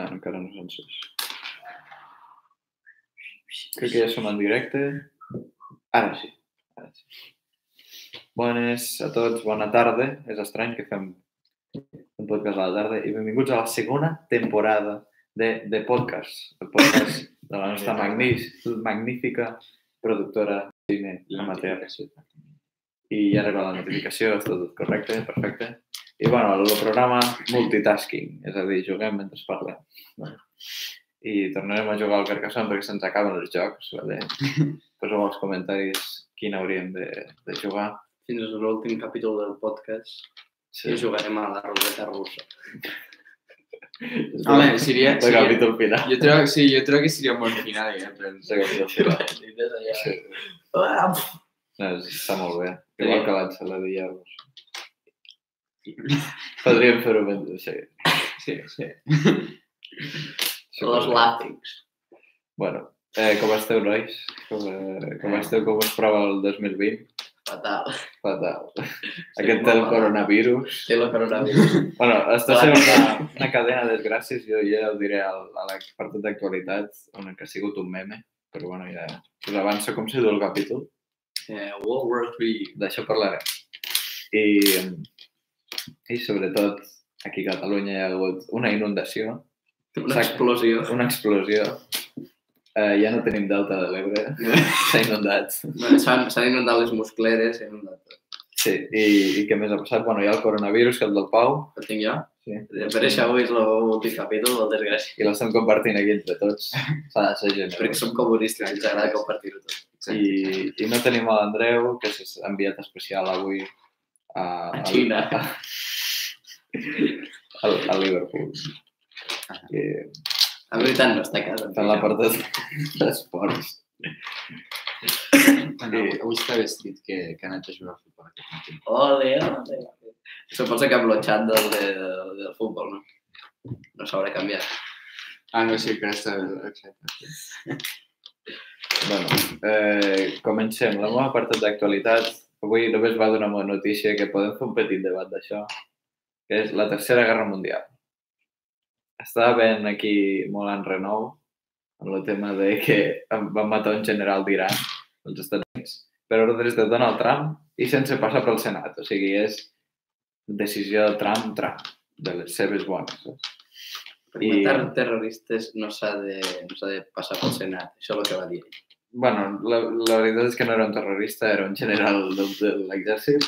No, encara no són sos. Crec que ja som en directe. Ara sí. Ara sí. Bones a tots, bona tarda. És estrany que fem un podcast a la tarda i benvinguts a la segona temporada de, de podcast. El podcast de la nostra magnífic, magnífica productora de cine amateur. I ja arriba la notificació, està tot correcte, perfecte. I bueno, el programa multitasking, és a dir, juguem mentre parlem. I tornarem a jugar al Carcassonne perquè se'ns acaben els jocs. Vale? Poseu als comentaris quin hauríem de, de jugar. Fins a l'últim capítol del podcast sí. i jugarem a la ruleta russa. Home, seria... El seria capítol final. jo trobo, sí, jo trobo que seria un bon final, eh? Però... El capítol final. Sí. Ah, No, està molt bé. Igual que l'ensaladilla russa. Podríem fer-ho mentre... Sí. Sí, sí. sí Los látigs. Bueno, eh, com esteu, nois? Com, eh, com esteu? Com us prova el 2020? Fatal. Fatal. Aquest del coronavirus. Té el coronavirus. Bueno, està sent una, una cadena de desgràcies, jo ja ho diré al, a l'apartat d'actualitat, on que ha sigut un meme, però bueno, ja us avanço com se diu el capítol, Eh, World War III. d'això parlarem. I, I sobretot, aquí a Catalunya hi ha hagut una inundació, Una explosió. una explosió, eh, ja no tenim delta de l'Ebre, s'ha inundat. S'han inundat les muscleres, s'ha inundat tot. Sí, i, i què més ha passat? Bueno, hi ha el coronavirus, que el del Pau, El tinc jo? sí. Per això avui és l'últim capítol del desgràcia. i l'estem compartint aquí entre tots. S'ha de ser Perquè generós. som comunistes ens agrada compartir-ho tot. I, I no tenim a l'Andreu, que s'ha enviat especial avui a, A Xina. A, a, a Liverpool. I En veritat no està a casa. està en l'apartat d'esports. Bueno, avui està vestit que, que ha anat a jugar a futbol aquest matí. Ole, ole. Suposo que ha blotxat del, de, del futbol, no? No s'haurà canviat. Ah, no, sí, que està... Exacte. Bueno, eh, comencem. La meva apartat d'actualitat. Avui només va donar una notícia que podem fer un petit debat d'això, que és la Tercera Guerra Mundial. Estava veient aquí molt en renou amb el tema de que van matar un general d'Iran, als Estats Units, per ordres de Donald Trump i sense passar pel Senat. O sigui, és decisió de Trump, Trump, de les seves bones. Per I- matar terroristes no s'ha de, no de passar pel Senat. Això és el que va dir. ell. Bueno, la, la veritat és que no era un terrorista, era un general de, de l'exèrcit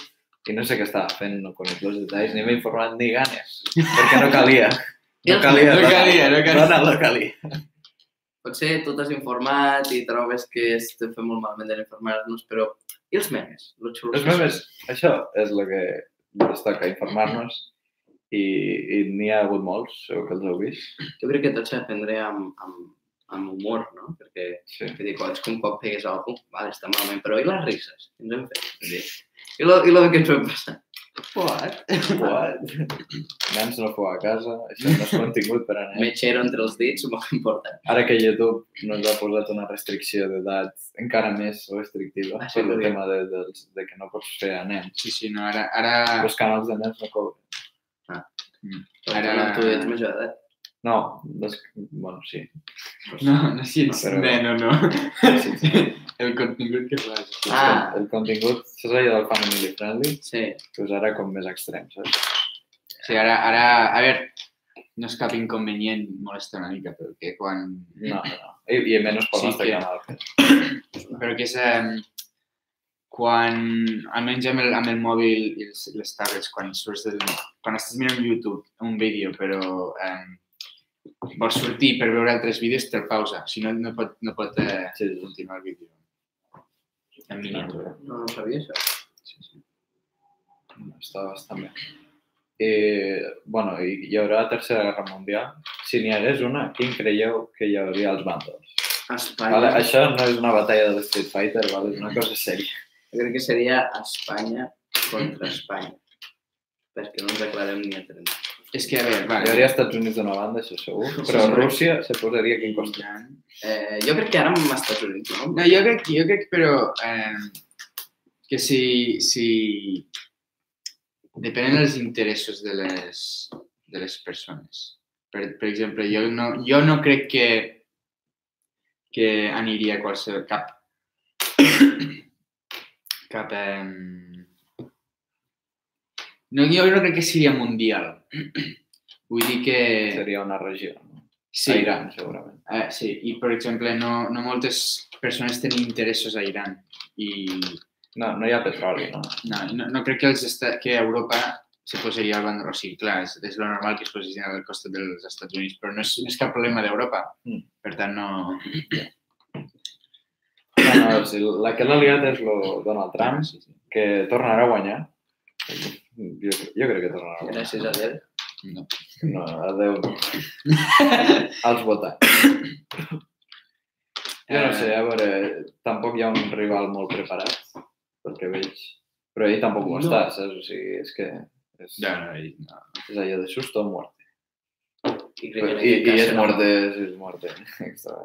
i no sé què estava fent, no conec els detalls, ni m'he informat ni ganes, perquè no calia. No calia, No calia, no calia. Dona, no calia. Potser tu t'has informat i trobes que estem fent molt malament d'informar-nos, però i els memes? Lo xulo Els memes, això és el que ens toca informar-nos i, i n'hi ha hagut molts, segur que els heu vist. Jo crec que tots prendre amb, amb, amb humor, no? Perquè Sí. que dic, és que un cop pegues a algú, vale, està malament, però i les risses? Què ens hem fet? Dir, I lo, i lo que ens ho hem passat? What? What? Nens no fou a casa, això no és contingut per a nens. Metxero entre els dits, molt important. Ara que YouTube nos ha posat una restricció d'edat encara més restrictiva Ah, sí, per el tema de, de, de que no pots fer a nens. Sí, sí, no, ara... ara... Els canals de nens no cobren. Però Ara- Ara... tu ets major d'edat. No, des... bueno, sí. No, no, si ets Però- nen o no. sí, sí. El contingut que fas. Ah. El contingut, saps allò del family friendly? Sí. Pues ara com més extrem, saps? Sí, ara, ara, a veure, no és cap inconvenient molestar una mica, però que quan... No, no, no. I, i menys pel Sí, nostre que- canal. Però que és... Eh, quan, almenys amb el, amb el mòbil i els, les tablets, quan surts del... Quan estàs mirant YouTube un vídeo, però eh, vols sortir per veure altres vídeos, te'l pausa. Si no, no pot, no pot eh, Sí, sí. continuar el vídeo. En miniatura. No, no sabia això. Sí, sí. Està bastant bé. I, bueno, i hi haurà Tercera Guerra Mundial. Si n'hi hagués una, quin creieu que hi hauria als bàndols? A Espanya, Vale, això no és una batalla de l'Street Fighter, vale? és una cosa sèria. jo crec que seria Espanya contra Espanya. Perquè no ens declarem ni entre nosaltres. És que, a veure, Hi vale. hauria Estats Units d'una banda, això segur, però Sí. Rússia se posaria aquí en costa. Eh, jo crec que ara amb Estats Units, no? No, jo crec, jo crec però, eh, que si, si depenen dels interessos de les, de les persones. Per, per exemple, jo no, jo no crec que, que aniria a qualsevol... cap... cap... Eh... No, jo no crec que seria mundial. Vull dir que... Seria una regió, no? Sí, A Iran, segurament. Eh, sí, i per exemple, no, no moltes persones tenen interessos a Iran. I No, no hi ha petroli, no? no, no, no crec que, els esta que Europa se posaria al. O sigui, clar, és, és lo normal que es posin al costat dels Estats Units, però no és, no és cap problema d'Europa. Mm. Per tant, no... No, no, o sigui, la que l'ha liat és lo Donald Trump, Sí, sí. que tornarà a guanyar. Jo, jo crec que tornarà. Gràcies a Déu. No. No, adeu. Els votants. Jo no sé, a veure, tampoc hi ha un rival molt preparat, perquè veig... Però ell tampoc ho No. està, saps? O sigui, és que és, No, no, i- no. és allò de susto o muerte. I crec que I, i és serà- muerte, és muerte. Extra.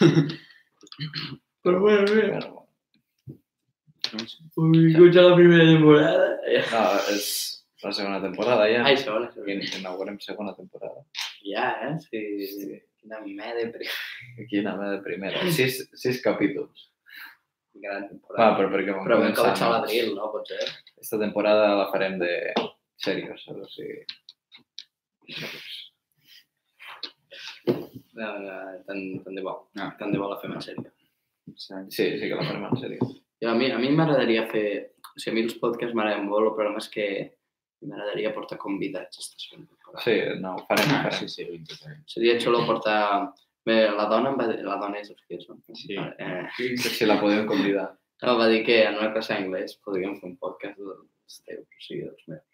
Però bueno, bé. Bueno. Ui, com ja la primera temporada. no, és la segona temporada ja. Ai, segona, segona. In- Inaugurem segona temporada. Ja, eh? Sí. Quina merda, però... Quina mena de primera. Sis, sis capítols. Gran Va, temporada. però perquè vam Però vam començar, a l'abril, no? Potser. Esta temporada la farem de serios, saps? O sigui... No, no, tant, tant de bo. No. Tant de bo la fem en sèrio. Sí, sí que la farem en sèrio. Jo, a mi a mi m'agradaria fer... O sigui, a mi els podcasts m'agraden molt, el problema és que m'agradaria portar convidats segona temporada. Sí, no, ho farem, ho Ah, farem. sí, sí, ho intentarem. Seria xulo portar... Bé, la dona em va dir... La dona és que és, no? Sí. Eh, Si la podem convidar. no, va dir que en una classe d'anglès podríem fer un podcast dels teus, o sigui, dels meus.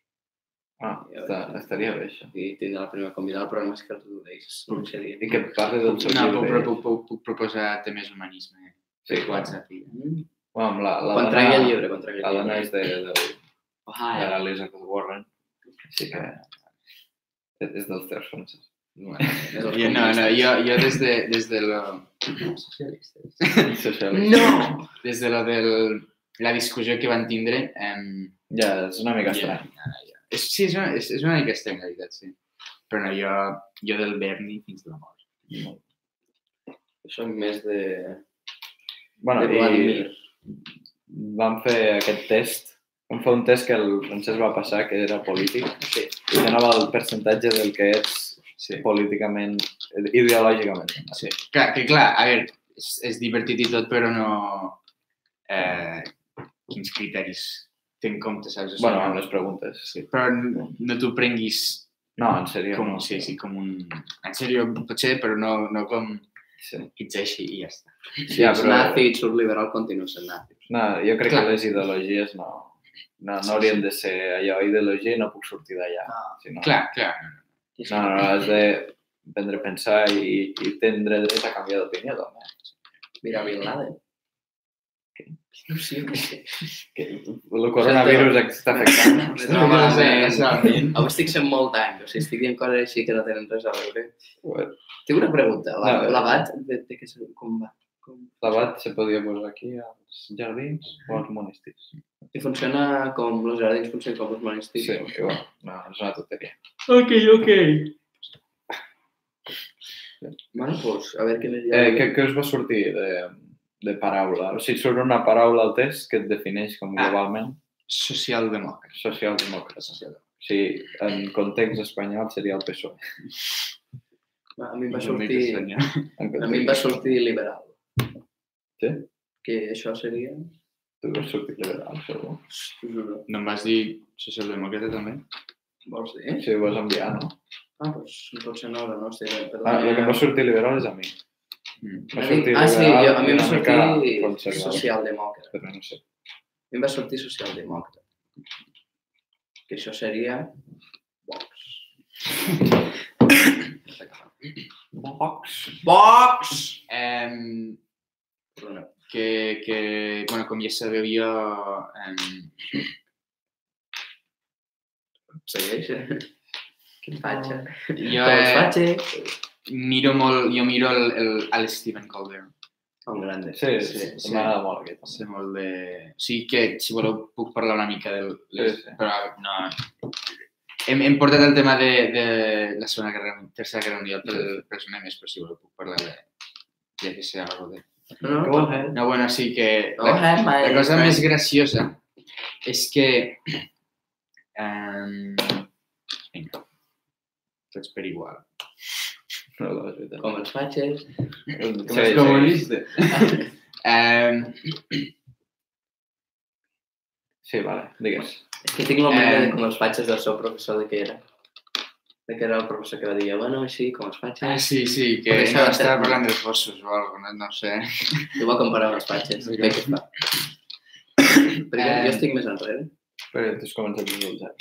Ah, està, estaria bé, això. I tindrà la primera convidada, el problema és que els ells no serien. I que parli del seu No, puc, llibre. puc, puc, puc proposar temes humanisme Sí, WhatsApp. i- Mm. Bueno, amb la, la Quan tregui el llibre, quan tregui el la dona llibre. és de, de, Ah, de ja. l'Elizabeth Warren. Així que és, és dels teus francesos. No, no, comunistes. jo, jo des de, des de lo... Socialista. No! Des de lo del, la discussió que van tindre, em, Ja, és una mica estrany. ja, ja. És, sí, és una, és, és una mica estrany, la veritat, sí. Però no, jo, jo del Berni fins a la mort. Soc més de... Bueno, de Vladimir. i vam fer aquest test. Vam fer un test que el francès va passar, que era polític, Sí. i donava el percentatge del que ets Sí. políticament, ideològicament. sí. Clar, que clar, a veure, és, és divertit i tot, però no... Eh, quins criteris té en compte, saps? O sigui, Bueno, amb les preguntes. sí, però no, no t'ho prenguis No, en sèrio. com, no. sí, sí, com un... En sèrio, potser, però no, no com Així i ja està. Si Ja, però- nazi surt liberal, continua sent nazi. No, jo crec Clar. que les ideologies no, no, no haurien de ser allò, ideologia i no puc sortir d'allà. Ah, Si no, Clar, clar. no, no, no, has de prendre a pensar i, i tindre dret a canviar d'opinió, també. Mira Bin Laden. No sé, no. Que el coronavirus està afectant. No, malament. malament. Avui estic sent molt d'any, o sigui, estic dient coses així que no tenen res a veure. Bueno, Tinc una pregunta. La, No, L'abat, de, de què com va? Com... L'abat se podia posar aquí als jardins o als monestirs. I funciona com els jardins funcionen com els monestirs? Sí, igual. No, és una tonteria. Ok, ok. Bueno, pues, a veure què més hi ha. Eh, què, què us va sortir de, de paraula? O sigui, surt una paraula al test que et defineix com Ah. globalment Socialdemòcrata. socialdemòcrata. O sigui, en context espanyol seria el PSOE. A mi em va sortir... A mi em va sortir liberal. Sí? Que això seria... Tu vas sortir liberal, segur. No em vas dir socialdemòcrata també? Vols dir? Si ho vas enviar, no? Ah, doncs potser no, no, estic bé. Ah, el que em va sortir liberal és a mi. Mm. Ah, sí, jo, a mi em va sortir socialdemòcrata. Però no sé. A mi em va sortir socialdemòcrata. Que això seria... Vox. Vox. Vox! Perdona. que, que, bueno, com ja sabeu jo, em, Segueix. Quin fatxa. jo eh. Miro molt, jo miro el, el, el Steven Colbert. Un grande. Sí, Sí, sí, sí. m'agrada molt aquest. Sé molt de... Sí que, si voleu, puc parlar una mica del... Les... Sí, sí. Però no... hem, hem portat el tema de, de la Segona Guerra, Tercera Guerra Mundial pel, pels memes, però si voleu puc parlar de, de que sea algo de... No, no. No, bueno, sí que... Ahead, my La cosa més graciosa és que... Um, vinga, tots per igual. No, no, és veritat. Com els fatxes. Com Sí, els comunistes. Um, Sí, vale, digues. És que tinc la Eh. de com els fatxes del seu professor de què era. De què era el professor que va dir, bueno, així, com els ah, fatxes. sí, sí, que Per això no, estem- estava parlant dels gossos o alguna no, no sé. Jo va comparar amb els fatxes. Bé que fa. Perquè Eh. jo estic més enrere. Però tu has començat del zero.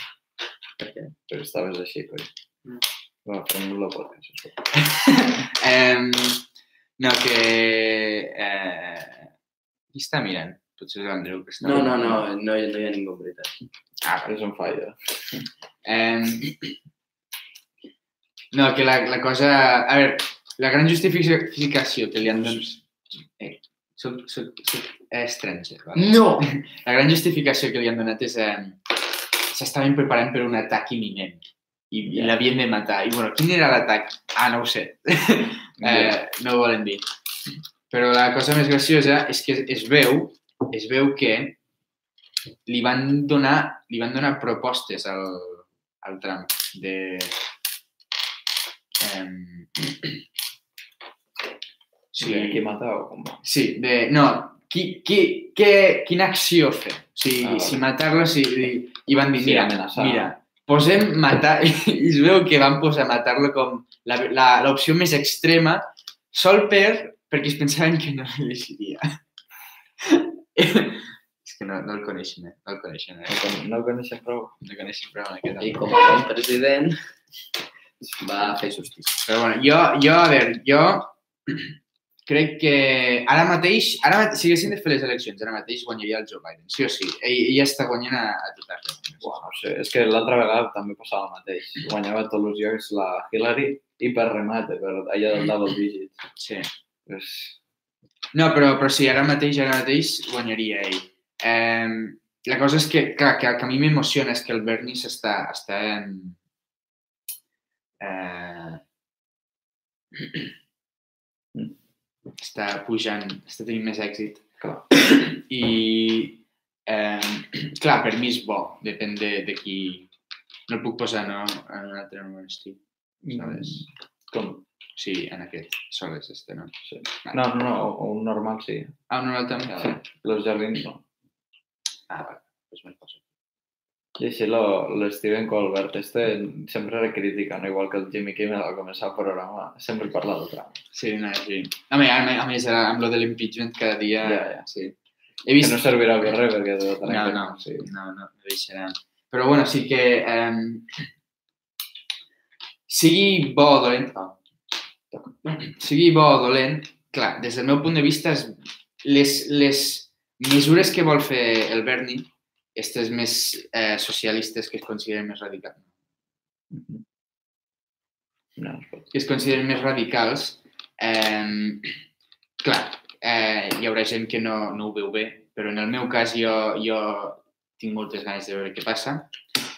Per què? Però estaves així, coi. Mm. Va, fem la um, no, que... Eh, qui està mirant? Potser és l'Andreu que està No, no, mirant. no, no, hi- no hi ha ningú, en veritat. Ah. És un fallo. Em, no, que la, la cosa... A veure, la gran justificació que li han donat... Eh, soc, soc, soc estranger, vale? No! La gran justificació que li han donat és... Eh, S'estaven preparant per un atac imminent i, i Ja. l'havien de matar. I, bueno, quin era l'atac? Ah, no ho sé. eh, no ho volen dir. Però la cosa més graciosa és que es veu, es veu que li van donar, li van donar propostes al, al Trump de... Em, Sí. Qui matar o com va? Sí, de... No, qui, qui, què, quina acció fer? O sigui, Ah, si matar-lo, si, i van dir, Sí, mira, amenaçar. mira, posem matar... I es veu que van posar matar-lo com la- la- l'opció més extrema, sol per... perquè es pensaven que no l'elegiria. és que no, no el coneixen, eh? No el coneixen, No, eh? no el coneixem prou. No coneixen prou en aquest I com a bon president va fer justícia. Però bueno, jo, jo, a veure, jo crec que ara mateix, ara mate si haguessin de fer les eleccions, ara mateix guanyaria el Joe Biden, sí o sí. Ell, ell està guanyant a, a tot arreu. Buah, no sé, és que l'altra vegada també passava el mateix. Guanyava tots els llocs la Hillary i per remate, per allà del double digit. Sí. Pues, No, però, però sí, ara mateix, ara mateix guanyaria ell. Eh, la cosa és que, clar, que, que a mi m'emociona és que el Bernie s'està... Està, eh, està pujant, està tenint més èxit. Clar. I, eh, clar, per mi és bo, depèn de, de qui... No el puc posar no, en un altre número estic, ¿sabes? com? Sí, en aquest, soles este, no? Sí. No, no, no, un normal sí. Ah, un altre també? sí. Los jardins no. Ah, vale, pues me'l poso. I així lo- l'Steven Colbert este sempre era crítica, no? igual que el Jimmy Kimmel al començar el programa, sempre parla del Trump. Sí, no, sí. A més, a més, a més amb lo de l'impeachment cada dia... Ja, ja. Sí. He Que vist... no servirà per res perquè No, no, sí. no, no, no deixaran. Però bueno, sí que... Eh, sigui bo o dolent... Oh. Sigui bo o dolent, clar, des del meu punt de vista, les, les mesures que vol fer el Bernie, aquestes més eh, socialistes que es consideren més radicals, Mhm. No, que es consideren més radicals, eh, clar, eh, hi haurà gent que no, no ho veu bé, però en el meu cas jo, jo tinc moltes ganes de veure què passa.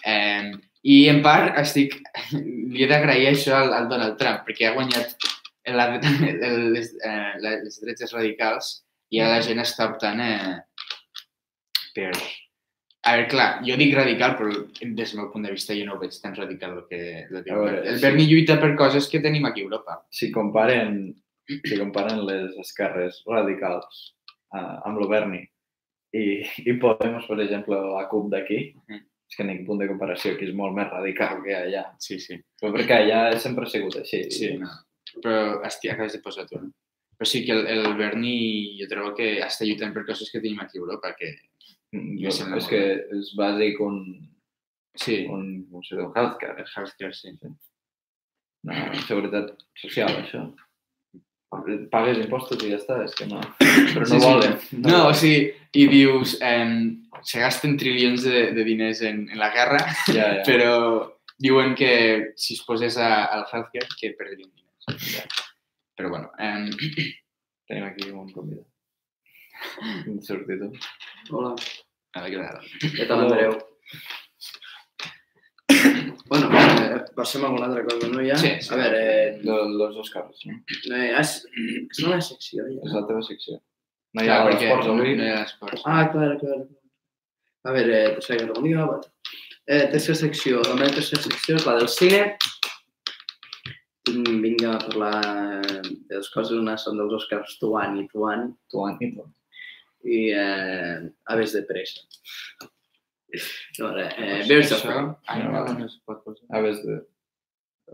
Eh, I en part estic, li he d'agrair això al, al Donald Trump, perquè ha guanyat la, les, eh, les dretes radicals i ara la gent està optant eh, per... A veure, clar, jo dic radical, però des del meu punt de vista jo no ho veig tan radical el que el, A veure, el sí. Bernie lluita per coses que tenim aquí a Europa. Si comparen, si comparen les esquerres radicals uh, amb el Bernie i, i Podemos, per exemple, la CUP d'aquí, Mhm. és que ningú punt de comparació, aquí és molt més radical que allà. Sí, sí. Però perquè allà sempre ha sigut així. Sí, no. Però estic, acabes de posar tu, no? Però sí que el, el Bernie jo trobo que està lluitant per coses que tenim aquí a Europa, que Mm, Jo sembla és molt que és bàsic un, sí, un, com se diu, un healthcare, el healthcare, sí. una seguretat social, això. Pagues impostos i ja està, és que no. Però no Sí, sí. volen. No, o sigui, i dius, eh, se gasten trilions de, de diners en, en la guerra, Ja, ja. però diuen que si es posés a, al healthcare que perdrien diners. Ja. Però bueno, eh, Tenim aquí un convidat. Un sortit. Hola, a veure què tal. què tal, Andreu? bueno, eh, passem a alguna altra cosa, no, ja? Sí, sí. A veure, eh, De, dels Oscars, no? eh, és, és una secció, ja. És la teva secció. No hi Clar, ha perquè esports avui. No hi ha esports. Ah, clar, clar. A veure, eh, tercera mundial, va. Eh, tercera secció. La meva tercera secció és la del cine. Vinc a parlar eh, de dues coses. Una són dels Oscars Tuan i Tuan Tu, i tu. I eh, Aves de pressa. No, ara, eh, Birds of Prey. Ai, no, no es pot posar. A veure, de...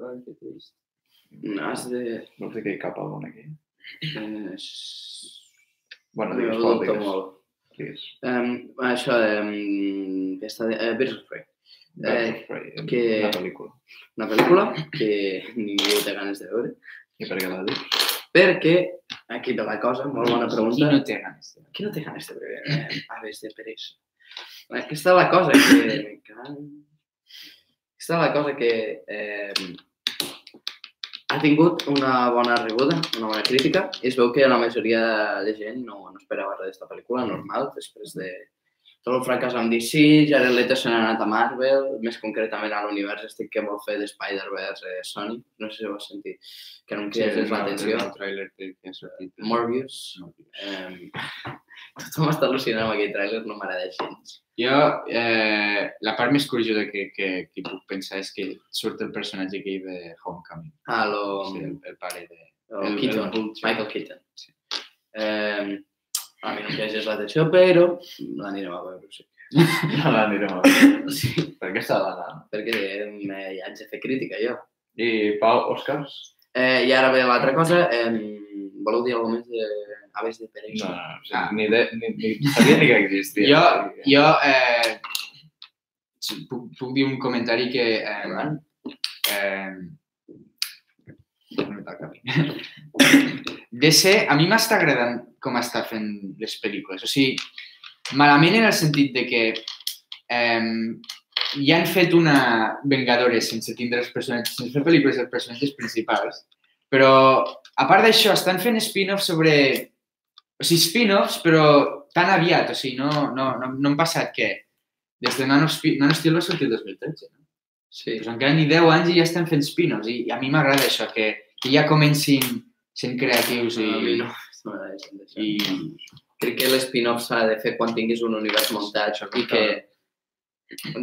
Ai, que trist. No, has de... no sé que hi cap algun aquí. Eh, Bueno, no, digues, Pol, dubto digues. molt. Digues. Um, això, um, aquesta de, eh, Birds of Prey. Prey, que- Una pel·lícula. Una pel·lícula que ningú té ganes de veure. I per què la dius? Perquè, aquí ve la cosa, molt bona Qui pregunta. no té ganes de Qui no té ganes de veure eh, aves de peresa? Aquesta és la cosa que... Aquesta és la cosa que eh, ha tingut una bona rebuda, una bona crítica, i es veu que la majoria de gent no, no esperava res d'esta pel·lícula, normal, després de tot el fracàs amb DC, Jared Leto se n'ha anat a Marvel, més concretament a l'univers estic que vol fer de Spider-Verse eh, Sony, no sé si ho has sentit, que no em Sí, crides el, l'atenció. el trailer que, que ha sortit. Morbius, Eh, tothom està al·lucinant amb aquell tràiler, no m'agrada gens. Jo, eh, la part més curiosa que, que, que puc pensar és que surt el personatge aquell de Homecoming. Ah, lo, Sí, el, el pare de... el- el Keaton, Vulture. Michael Keaton. Sí. Eh, a mi no em llegeix l'atenció, però l'anirem a veure, sí. No l'anirem a veure. sí. Per què s'ha d'anar? Perquè eh, ja haig de fer crítica, jo. I Pau, Oscars? Eh, I ara ve l'altra cosa, eh, voleu dir alguna més de Aves de No, Peregrina? no, no. O sigui, Ah. ni, de, ni, ni sabia ni que existia. Jo, jo eh, sí, puc, puc dir un comentari que... Eh, eh, no me toca a mi. DC, a mi m'està agradant com està fent les pel·lícules. O sigui, malament en el sentit de que eh, ja han fet una Vengadores sense tindre els personatges, sense fer pel·lícules dels personatges principals, però a part d'això estan fent spin-offs sobre... O sigui, spin-offs, però tan aviat, o sigui, no, no, no, no han passat que des de Man of, Spe- Man of Steel va sortir el 2013. No? Sí. Pues encara ni 10 anys i ja estan fent spin-offs i, a mi m'agrada això, que, que ja comencin sent creatius i... A mi no, no. I Crec que l'spin-off s'ha de fer quan tinguis un univers muntat Això, i que...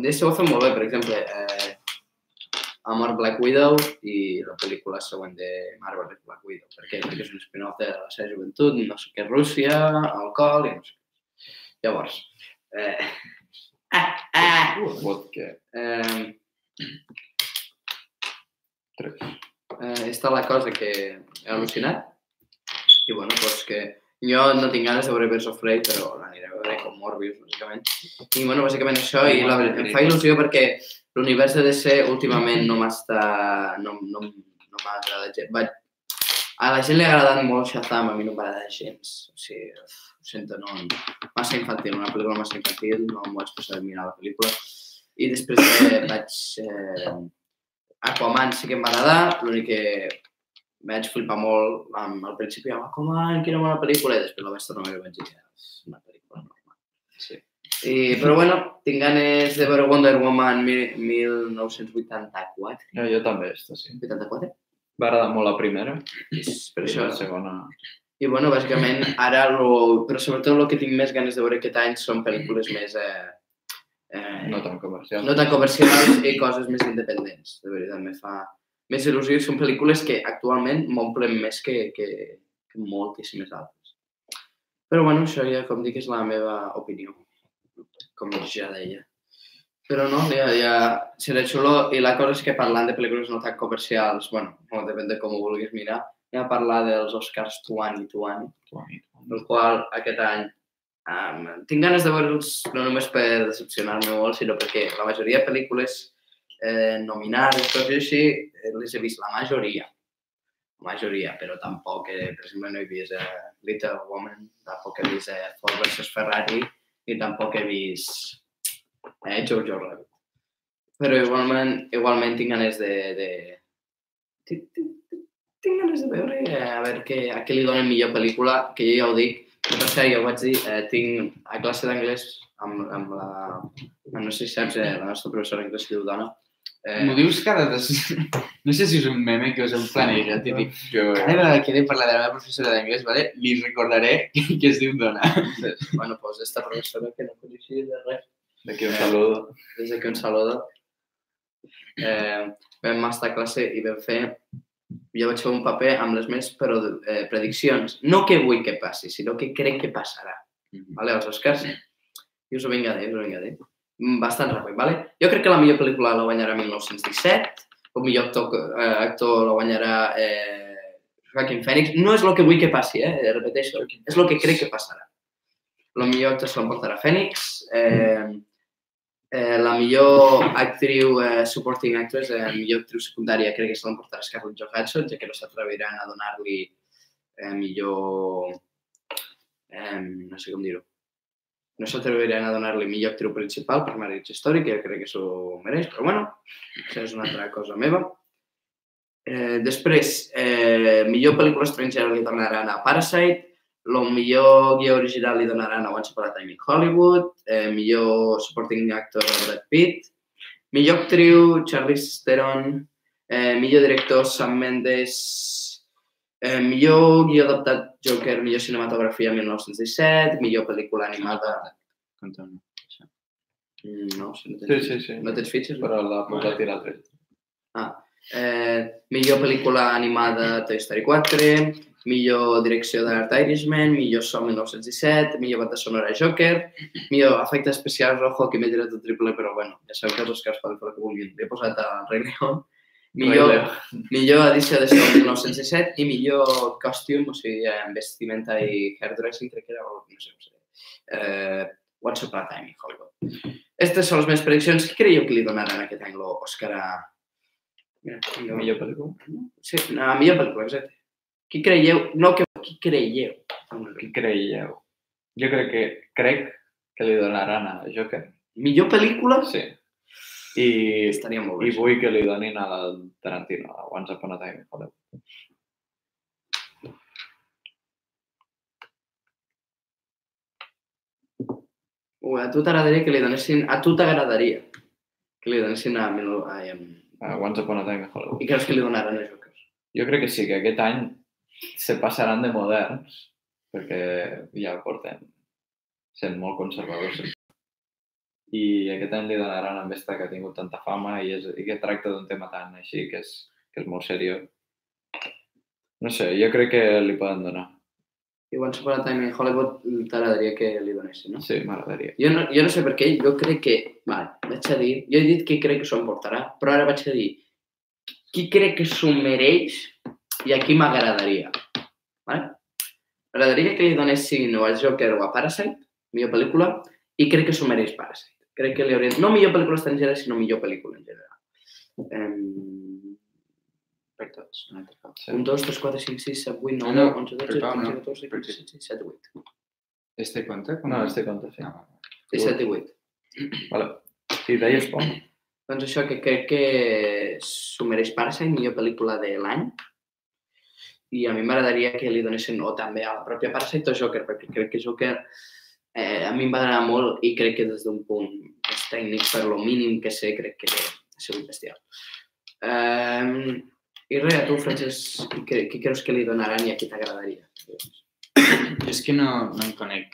DC ho fa molt bé, per exemple, eh, ha mort Black Widow i la pel·lícula següent de Marvel és Black Widow. Per què? Perquè és un spin-off de la seva joventut, no sé què, Rússia, alcohol i no sé què. Llavors, eh, ah, ah, què? eh, Tres. eh, està la cosa que he al·lucinat. I bueno, doncs que jo no tinc ganes de veure Birds of Prey, però l'aniré a veure com Morbius, bàsicament. I bueno, bàsicament això, i la, em fa il·lusió perquè l'univers de DC últimament no m'està... no, no, no m'ha agradat gens. Vaig... A la gent li ha agradat molt Shazam, a mi no m'agrada gens. O sigui, ho sento, no... Massa infantil, una pel·lícula massa infantil, no m'ho vaig passar a mirar la pel·lícula. I després eh, vaig... Eh, Aquaman sí que em va agradar, l'únic que vaig flipar molt amb, al principi amb Aquaman, quina bona pel·lícula, i després la vaig tornar a veure i vaig dir, és una pel·lícula normal. Sí. I, però bueno, tinc ganes de veure Wonder Woman mil- 1984. No, jo també, esta, sí. 84? M'agrada molt la primera. És per això. la segona... I bueno, bàsicament, ara, lo, però sobretot el que tinc més ganes de veure aquest any són pel·lícules més... Eh, eh, No tan comercial. no tan comercials i coses més independents. De veritat, me fa més il·lusió. i Són pel·lícules que actualment m'omplen més que, que, que moltíssimes altres. Però bueno, això ja, com dic, és la meva opinió, com ja deia. Però no, ja, ja serà xulo. I la cosa és que parlant de pel·lícules no tan comercials, bueno, no depèn de com ho vulguis mirar, anem a parlar dels Oscars Tuani Tuani, el qual aquest any um, tinc ganes de veure'ls no només per decepcionar-me molt, sinó perquè la majoria de pel·lícules eh, nominades, coses així, eh, les he vist la majoria. La majoria, però tampoc, eh, per exemple, no he vist eh, Little Woman, tampoc he vist eh, Ford vs Ferrari i tampoc he vist eh, Jojo Rabbit. Però igualment, igualment tinc ganes de... de... Tinc, ganes de veure eh, a veure què, a què li donen millor pel·lícula, que jo ja ho dic, que passa, ja ho vaig dir, eh, tinc a classe d'anglès amb, amb la... No sé si saps, eh, la nostra professora d'anglès es diu Dona. Eh, M'ho dius cada dos... No sé si és un meme que us heu planejat i dic, Jo, cada vegada que he de parlar de la meva professora d'anglès, vale? li recordaré que, es diu Dona. bueno, pues esta professora que no coneixia de res, d'aquí un saludo. des d'aquí un saludo. Eh, vam estar a classe i vam fer... Jo vaig fer un paper amb les meves però, eh, prediccions. No que vull que passi, sinó que crec que passarà. Vale, els Oscars. I us ho vinc a Mm, Bastant ràpid, vale? Jo crec que la millor pel·lícula la guanyarà 1917, el millor actor, eh, actor la guanyarà eh, Joaquin Phoenix. No és el que vull que passi, eh? repeteixo, és el que crec que passarà. El millor actor se l'emportarà Phoenix, eh, eh, la millor actriu eh, supporting actress, eh, millor actriu secundària crec que se l'emportarà Scarlett Johansson, ja que no s'atreviran a donar-li eh, millor... Eh, no sé com dir-ho no s'atreviran a donar-li millor actriu principal per Marriage Story, que jo crec que s'ho mereix, però bueno, això és una altra cosa meva. Eh, després, eh, millor pel·lícula estrangera li donaran a Parasite, el millor guió original li donaran a Once Upon a Time in Hollywood, eh, millor supporting actor a Brad Pitt, millor actriu Charlize Theron, eh, millor director Sam Mendes, eh, millor guió adaptat Joker, millor cinematografia 1917, millor pel·lícula animada... Conta'm. Mm, No, si no Sí, tens, sí, sí. no tens fitxes? Però l'ha posat i l'ha tret. Eh, millor pel·lícula animada Toy Story 4, millor direcció d'art Irishman, millor so 1917, millor banda sonora Joker, millor efectes especials Rojo, que m'he tirat un triple, però bueno, ja sabeu que els Oscars poden fer el que vulguin. He posat el Rei León. Millor, millor edició de so 1917 i millor costume, o sigui, eh, vestimenta i hairdressing, crec que era, o no sé com seria. Eh, Once Upon a Time in Hollywood. Aquestes són les meves prediccions. Què creieu que li donaran aquest any l'Òscar a... Mira, jo- Millor pel·lícula. Sí, a millor pel·lícula, exacte. Qui creieu? No, que, qui creieu? Qui creieu? Jo crec que crec que li donaran a Joker. Millor pel·lícula? Sí. I, Estaria molt bé. i vull que li donin a la Tarantino, a Once Upon a Time Hollywood. Ui, a tu t'agradaria que li donessin... A tu t'agradaria que li donessin a... A, a, A Once Upon a Time in Hollywood. I creus que li donaran a Joker? Jo crec que sí, que aquest any se passaran de moderns, perquè ja porten sent molt conservadors. I aquest any li donaran amb esta que ha tingut tanta fama i, és, i que tracta d'un tema tan així, que és, que és molt seriós. No sé, jo crec que li poden donar. I Once Upon a Time in Hollywood t'agradaria que li donessin, no? Sí, m'agradaria. Jo no, jo no sé per què, jo crec que... Vale, vaig a dir... Jo he dit que crec que s'ho emportarà, però ara vaig a dir qui crec que s'ho mereix i a qui m'agradaria. Vale? M'agradaria que li donessin o a Joker o a Parasite, millor pel·lícula, i crec que s'ho mereix Parasite. Crec que li haurien... No millor pel·lícula estrangera, sinó millor pel·lícula en general. Um, Per tots. un altre cop. Sí. 1, 2, 3, 4, 5, 6, 7, 8, 9, No, 10, 11, 12, per pau, 13, no. 14, Per 15, 16, 17, 18. Este compte? Com No, este compte, sí. No. 17 i 8. Vale. I deies com? Doncs això, que crec que s'ho mereix Parasite, millor pel·lícula de l'any. I a mi m'agradaria que li donessin o també a la pròpia Parasite o Joker, perquè crec que Joker eh, a mi em va agradar molt i crec que des d'un punt més tècnic, per lo mínim que sé, crec que ha sigut bestial. Eh, I res, a tu, Francesc, cre- qui creus que li donaran i a qui t'agradaria? Jo és que no, no en conec.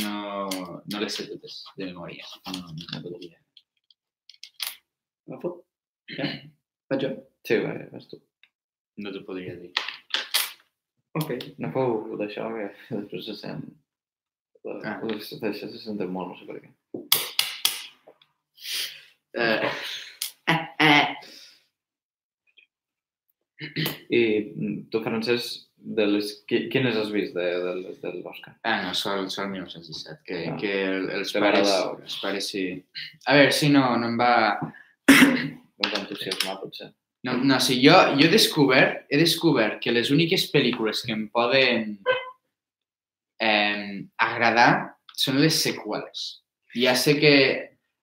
No, no les sé totes de memòria. No, no podria. Agafo? Ja? Vaig jo? Sí, va, vas tu. No t'ho podria dir. Ok. No fou d'això que després se sent... Ah. D'això se senten molt, no sé per què. Eh, eh, eh. I tu, Francesc, de les... qui- quines has vist de, de les de l'Òscar? Ah, no, sol, sol 1917, que, Ah. que el- els pares, els pares sí. A veure, si no, no em va... No et va entusiasmar, potser. No, no sí, jo, jo he descobert, he descobert que les úniques pel·lícules que em poden agradar són les seqüeles. Ja sé que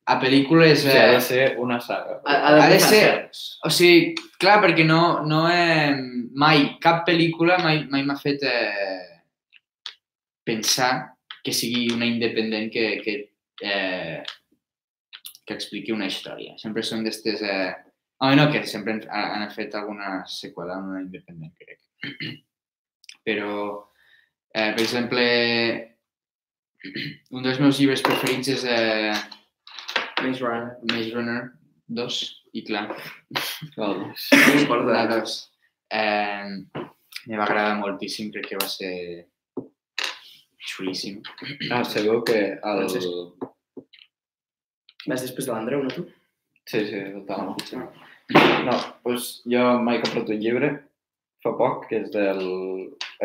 a pel·lícules... O sigui, ha Eh, de ser una saga. Ha, Ha de posar ser- certs. o sigui, clar, perquè no, no he... Mai, cap pel·lícula mai, mai m'ha fet eh, pensar que sigui una independent que, que, eh, que expliqui una història. Sempre són d'estes... Eh, Ah, no, que sempre han, han fet alguna seqüela una independent, crec. Però, eh, per exemple, un dels meus llibres preferits és eh, Maze Runner. Maze Runner 2, i clar, Val. La 2 eh, me va agradar moltíssim, crec que va ser xulíssim. Ah, segur que el... Vas després de l'Andreu, no tu? Sí, sí, total. No, doncs jo m'he comprat un llibre fa poc, que és del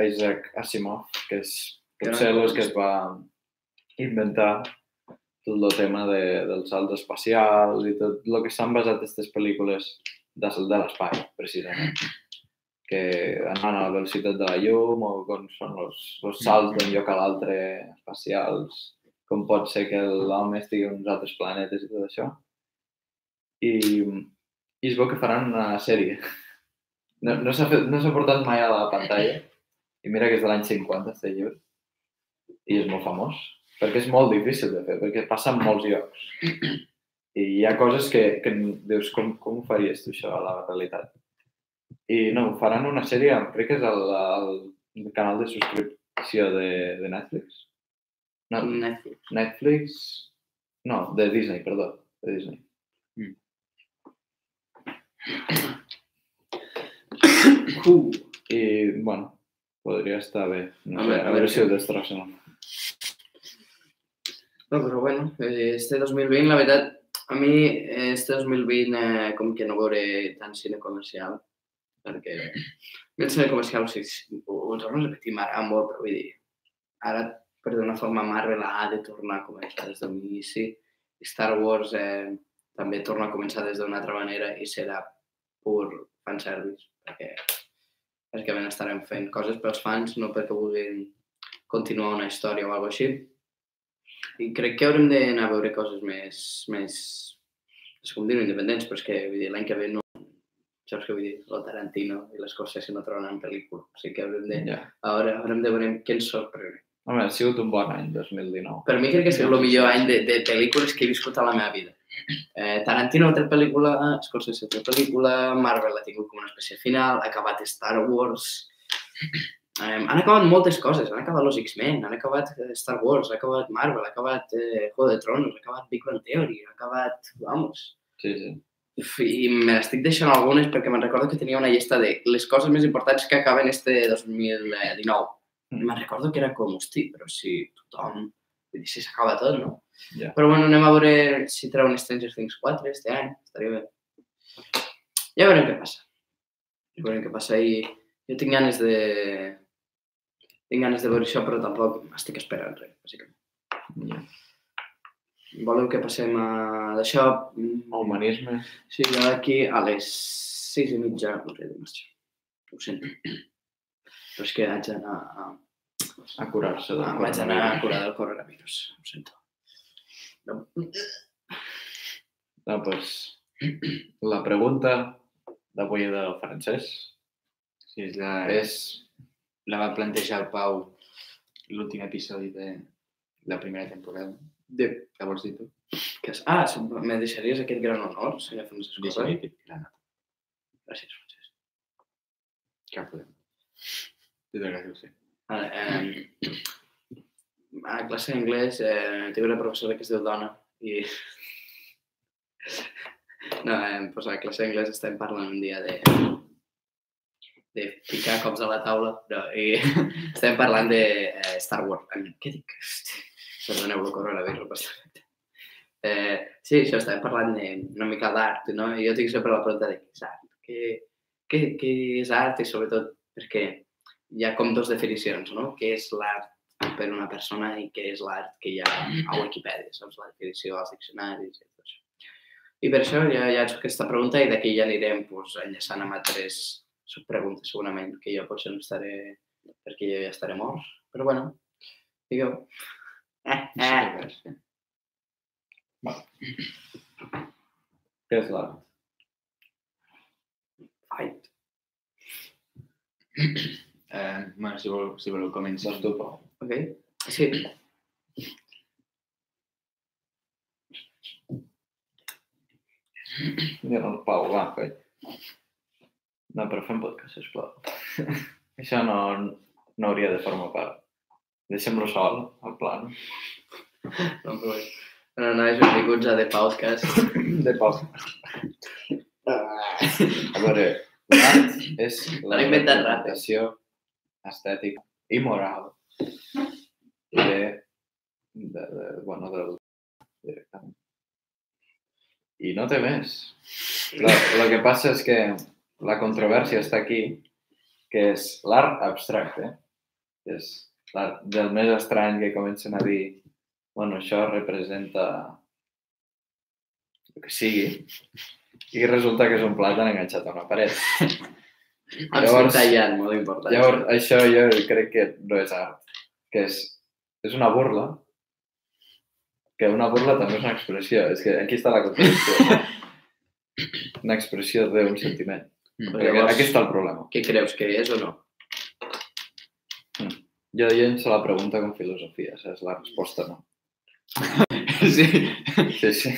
Isaac Asimov, que és potser el que es va inventar tot el tema de, dels salts espacials i tot el que s'han basat aquestes pel·lícules de, de l'espai, precisament. Que anant a la velocitat de la llum o com són els, els salts d'un lloc a l'altre espacials, com pot ser que l'home estigui en uns altres planetes i tot això. I, i es veu que faran una sèrie. No, no s'ha no portat mai a la pantalla. I mira que és de l'any 50, este llibre. I és molt famós. Perquè és molt difícil de fer, perquè passa en molts llocs. I hi ha coses que, que dius, com, com ho faries tu això a la realitat? I no, faran una sèrie, crec que és el, el canal de subscripció de, de Netflix. No, Netflix. Netflix... No, de Disney, perdó. De Disney. Uh, I, bueno, podria estar bé. No A sé, veure, a, veure si ho destrossen. no, però bueno, este 2020, la veritat, a mi este 2020 eh, com que no veuré tant cine comercial, perquè el cine comercial, o sigui, ho, torno a repetir, m'agrada molt, però vull dir, ara, per d'una forma, Marvel ha de tornar a començar des de l'inici, Star Wars eh, també torna a començar des d'una altra manera i serà pur fanservice, perquè bàsicament estarem fent coses pels fans, no perquè vulguin continuar una història o alguna així. I crec que haurem d'anar a veure coses més, més sé com dir independents, però és que l'any que ve no... Saps què vull dir? El Tarantino i les coses no trobaran pel·lícula. O sigui que haurem de... Ja. Ara haurem de veure què ens sorprèn. Home, ha sigut un bon any, 2019. Per mi crec que és el millor any de, de pel·lícules que he viscut a la meva vida. Eh, Tarantino altra pel·lícula, Scorsese altra pel·lícula, Marvel ha tingut com una espècie final, ha acabat Star Wars... Eh, han acabat moltes coses, han acabat los X-Men, han acabat eh, Star Wars, ha acabat Marvel, ha acabat eh, Juego de Tronos, ha acabat Big Bang Theory, ha acabat... Vamos, Sí, sí. I me n'estic deixant algunes perquè me'n recordo que tenia una llista de les coses més importants que acaben este 2019. Mm. Me'n recordo que era com, hosti, però si tothom... Vull dir, si s'acaba tot, no? Ja. Però bueno, anem a veure si treuen Stranger Things 4 este any, estaria bé. Ja veurem què passa. Ja veurem què passa i jo tinc ganes de... Tinc ganes de veure això, però tampoc estic esperant res, bàsicament. ja. Voleu que passem a d'això? Humanisme. Sí, jo d'aquí a les sis i mitja hauré de marxar. Ho sento. Però és que haig d'anar a, A curar-se del a, vaig anar a coronavirus. curar del coronavirus. Ho sento. No. No, doncs, la pregunta d'avui del francès Sí, és la, és... la va plantejar el Pau l'últim episodi de la primera temporada. De, Què vols dir tu? que és, ah, si me deixaries aquest gran honor, senyor Francesc Deixa Correa? que et la nota. Gràcies, Francesc. Cap problema. El que ho sé. Vale, eh, a classe d'anglès eh, tinc una professora que es diu Dona i... No, eh, pues a classe d'anglès estem parlant un dia de de picar cops a la taula no, i estem parlant de eh, Star Wars. Què dic? Perdoneu, el coronavirus. Eh, sí, això, estàvem parlant de, una mica d'art, no? I jo tinc sempre la pregunta de què és art? Què, què, què és art? I sobretot perquè hi ha com dues definicions, no? Què és l'art per una persona i què és l'art que hi ha a Wikipedia, saps? La definició als diccionaris i tot això. I per això ja, ja haig aquesta pregunta i d'aquí ja anirem pues, enllaçant amb altres subpreguntes segurament, que jo potser no estaré, perquè jo ja estaré mort. Però bueno, digueu. Eh, eh. Què és l'art? Fight. Eh, bueno, si, vol, si voleu començar. Doncs tu, Pau. Ok? Sí. I el Pau, va, coi. No, però fem podcast, sisplau. Això no, no hauria de formar part. Deixem-lo sol, al pla, no? Però bé. No, no, és benvinguts a The Podcast. De Pau. A veure, l'art és la L'ha inventat Rates. Estètica i moral de, de, de bueno, del directament. I no té més. El que passa és que la controvèrsia està aquí, que és l'art abstracte, que és l'art del més estrany que comencen a dir bueno, això representa el que sigui, i resulta que és un plàtan enganxat a una paret. Ens Llavors- tallant, molt important. Llavors, això jo crec que no és art, que és, és una burla, que una burla també és una expressió, és que aquí està la contradicció. una expressió d'un sentiment. Mm. Perquè Llavors- aquí està el problema. Què creus que és o no? Jo llenço la pregunta com filosofia, saps? La resposta no. Sí. Sí, sí.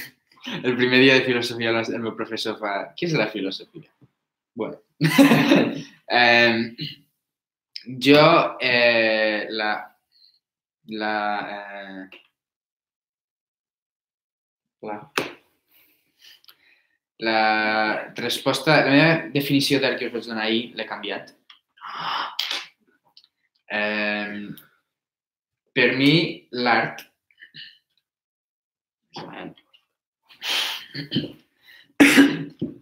El primer dia de filosofia el meu professor fa... Què és la filosofia? Bueno. eh, jo, eh, la... La... Eh, Clar. la resposta... La meva definició d'art que us vaig donar ahir l'he canviat. Eh, per mi, l'art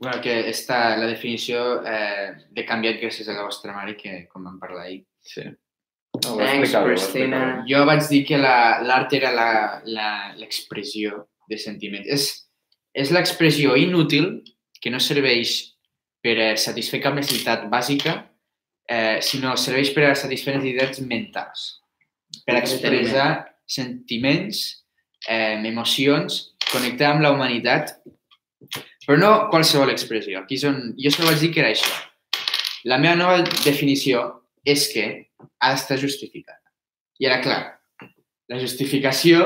Bueno, que està la definició eh, l'he canviat gràcies a la vostra mare, que com vam parlar ahir. Sí. No, Thanks, explicava. Jo vaig dir que la- l'art era la- la- l'expressió de sentiments. És, és l'expressió inútil que no serveix per a satisfer cap necessitat bàsica, eh, sinó serveix per a satisfer necessitats mentals. Per expressar sentiments, eh, emocions, connectar amb la humanitat, però no qualsevol expressió. Aquí és on... Jo sempre vaig dir que era això. La meva nova definició és que ha d'estar justificada. I ara, clar, la justificació,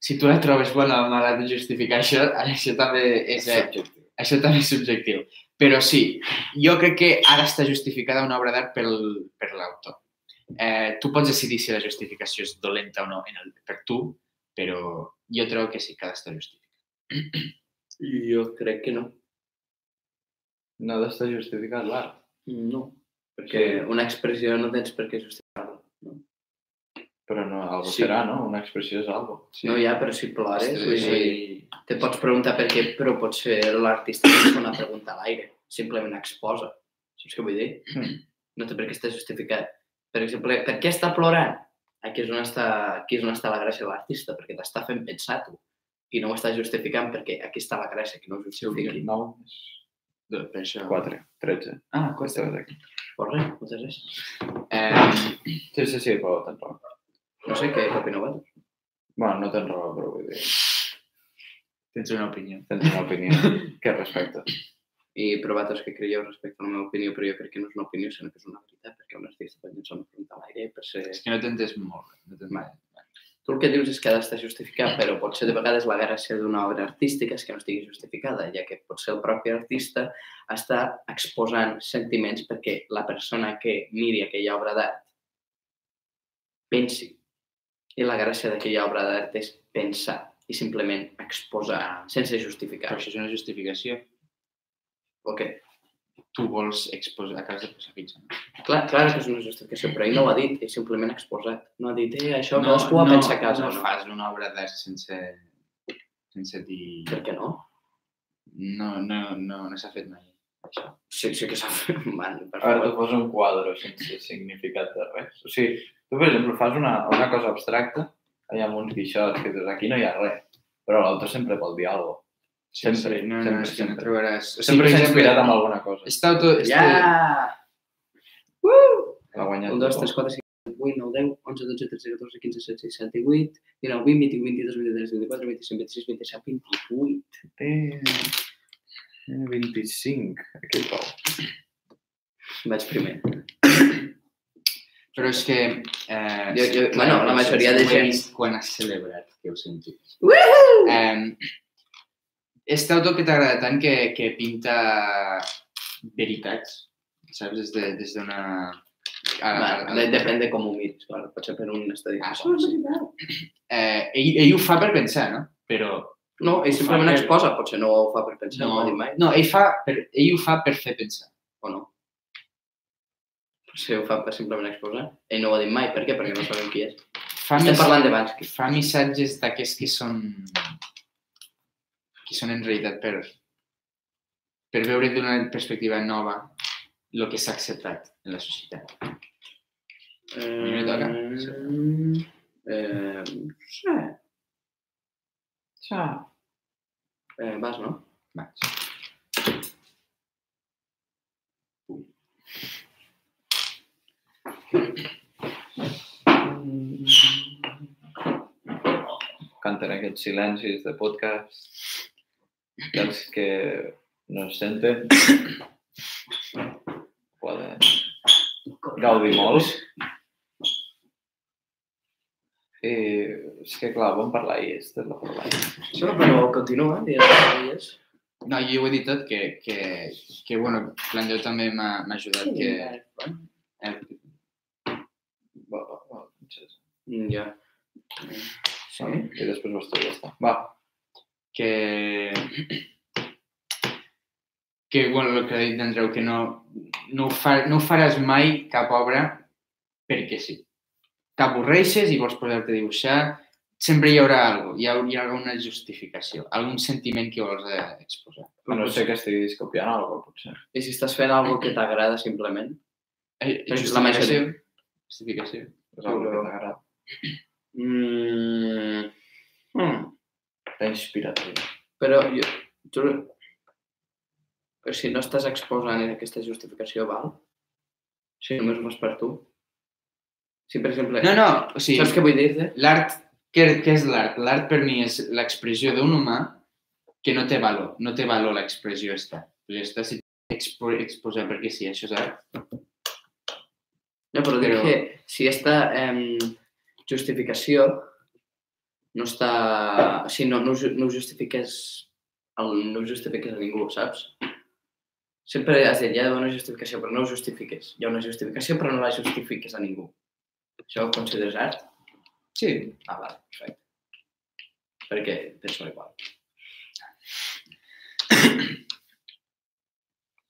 si tu la trobes bona o mala de justificar això, això també és, eh, Subjectiu. això també és subjectiu. Però sí, jo crec que ha d'estar justificada una obra d'art pel, per l'autor. Eh, tu pots decidir si la justificació és dolenta o no en el, per tu, però jo trobo que sí que ha d'estar justificada. Jo crec que no. No ha d'estar justificat l'art. No. Perquè una expressió no tens per què justificar-la. Però no, algo Sí. serà, no? Una expressió és algo. No hi ha, però si plores, Sí, vull sí. dir, te pots preguntar per què, però potser l'artista no fa una pregunta a l'aire. Simplement exposa. Saps què vull dir? Mm. No té per què estar justificat. Per exemple, per què està plorant? Aquí és on està, aquí és on està la gràcia de l'artista, perquè t'està fent pensar tu. I no ho està justificant perquè aquí està la gràcia, que no ho justifiqui. 9 Doncs Per això... 4, 13. Ah, Aquesta vegada aquí. Pues res, moltes gràcies. Eh, Sí, sí, sí, però tens raó. No sé què, opineu vosaltres. Bueno, no tens raó, però vull dir, tens una opinió. tens una opinió que respecta. I però vosaltres què creieu respecte a la meva opinió, però jo crec que no és una opinió, sinó que és una veritat, perquè un artista pot llançar una pregunta a l'aire per ser... És que no t'entens molt. No t'entens... Tu el que dius és que ha d'estar justificat, però potser de vegades la gràcia d'una obra artística és que no estigui justificada, ja que potser el propi artista està exposant sentiments perquè la persona que miri aquella obra d'art pensi. I la gràcia d'aquella obra d'art és pensar i simplement exposar sense Però justificar. això és una justificació. O què? Tu vols exposar, acabes de posar. No? Clar, clar que és una justificació, però ell no ho ha dit, ell simplement ha exposat. No ha dit, eh, això cadascú ho ha pensat a casa. no, No, fas una obra d'art sense, sense dir... Per què no? No, no, no, no s'ha fet mai. Això. Sí, sí que s'ha fet. Man, per Ara tu poses un quadre sense significat de res. O sigui, tu, per exemple, fas una, una cosa abstracta, hi ha uns guixots que dius, aquí no hi ha res, però l'autor sempre vol dir alguna cosa. Sempre, no, no, sempre, no sempre. trobaràs... O Sempre exemple, inspirat amb alguna cosa. Està auto... Ja! L'ha guanyat 1, 2, tothom. 3, 4, 5, 8, 9, 10, 11, 12, 13, 14, 15, 16, 17, 18, 19, 20, 21, 22, 23, 24, 25, 26, 27, 28. Eh, eh, 25, aquí Pau. Vaig primer. Però és que... Eh, Jo- jo- bueno, la majoria de gent- Quan has celebrat que ho sentis. Woohoo! Eh, este autor que t'agrada tant que, que pinta veritats, saps? Des de- des d'una... a- a- Bueno, de- depèn de com ho miris. Bueno, potser per un estadi. Ah, Això és veritat. eh, ell, ell ho fa per pensar, no? Però No, ell simplement per- exposa, potser no ho fa per pensar, no, no, ho ha dit mai, no ell, fa per, ell ho fa per fer pensar. o no? Potser ho fa per simplement exposar. Ell no ho ha dit mai, per què? Perquè no sabem qui és. Fa, Estem mis- parlant de Bansky. fa missatges d'aquests que són que són en realitat per, per veure d'una perspectiva nova el que s'ha acceptat en la societat. mi me toca. Eh, eh, sí. Eh, vas, no? Vaig. Canten aquests silencis de podcast dels que no es senten. Poden gaudir molt. I és que, clar, vam parlar i és de la parlar. No, però continua, que és. No, jo ho he dit tot, que, que, que bueno, plan, jo també m'ha m'ha ajudat que... Eh, va. Francesc. Mm, Ja. Sí. I després i ja està. Va. Que que, bueno, el que ha dit d'Andreu, que no, no, ho fa, no ho faràs mai cap obra perquè sí. T'avorreixes i vols posar-te a dibuixar, sempre hi haurà alguna cosa, hi haurà, hi haurà una justificació, algun sentiment que vols exposar. A no sé que estiguis copiant alguna cosa, potser. I si estàs fent alguna que t'agrada simplement? Eh, Però la justificació. majoria- Justificació. És alguna Però- que t'agrada. Mm. Mm. T'ha inspirat. sí. Però jo, tu, però si no estàs exposant en aquesta justificació, val? Si només ho fas per tu? Si, per exemple... No, no, o sigui, Saps què vull dir-te? l'art, què, què és l'art? L'art per mi és l'expressió d'un humà que no té valor, no té valor l'expressió esta. Està, si expo, exposar perquè sí, això és art. No, però dic Però- que si aquesta eh, justificació no està... O sigui, no, no, no ho justifiques el, no ho justifiques a ningú, saps? Sempre has dit, hi ha una justificació, però no ho justifiques. Hi ha una justificació, però no la justifiques a ningú. Això ho consideres art? Sí. Ah, vale, perfecte. Perquè penso igual.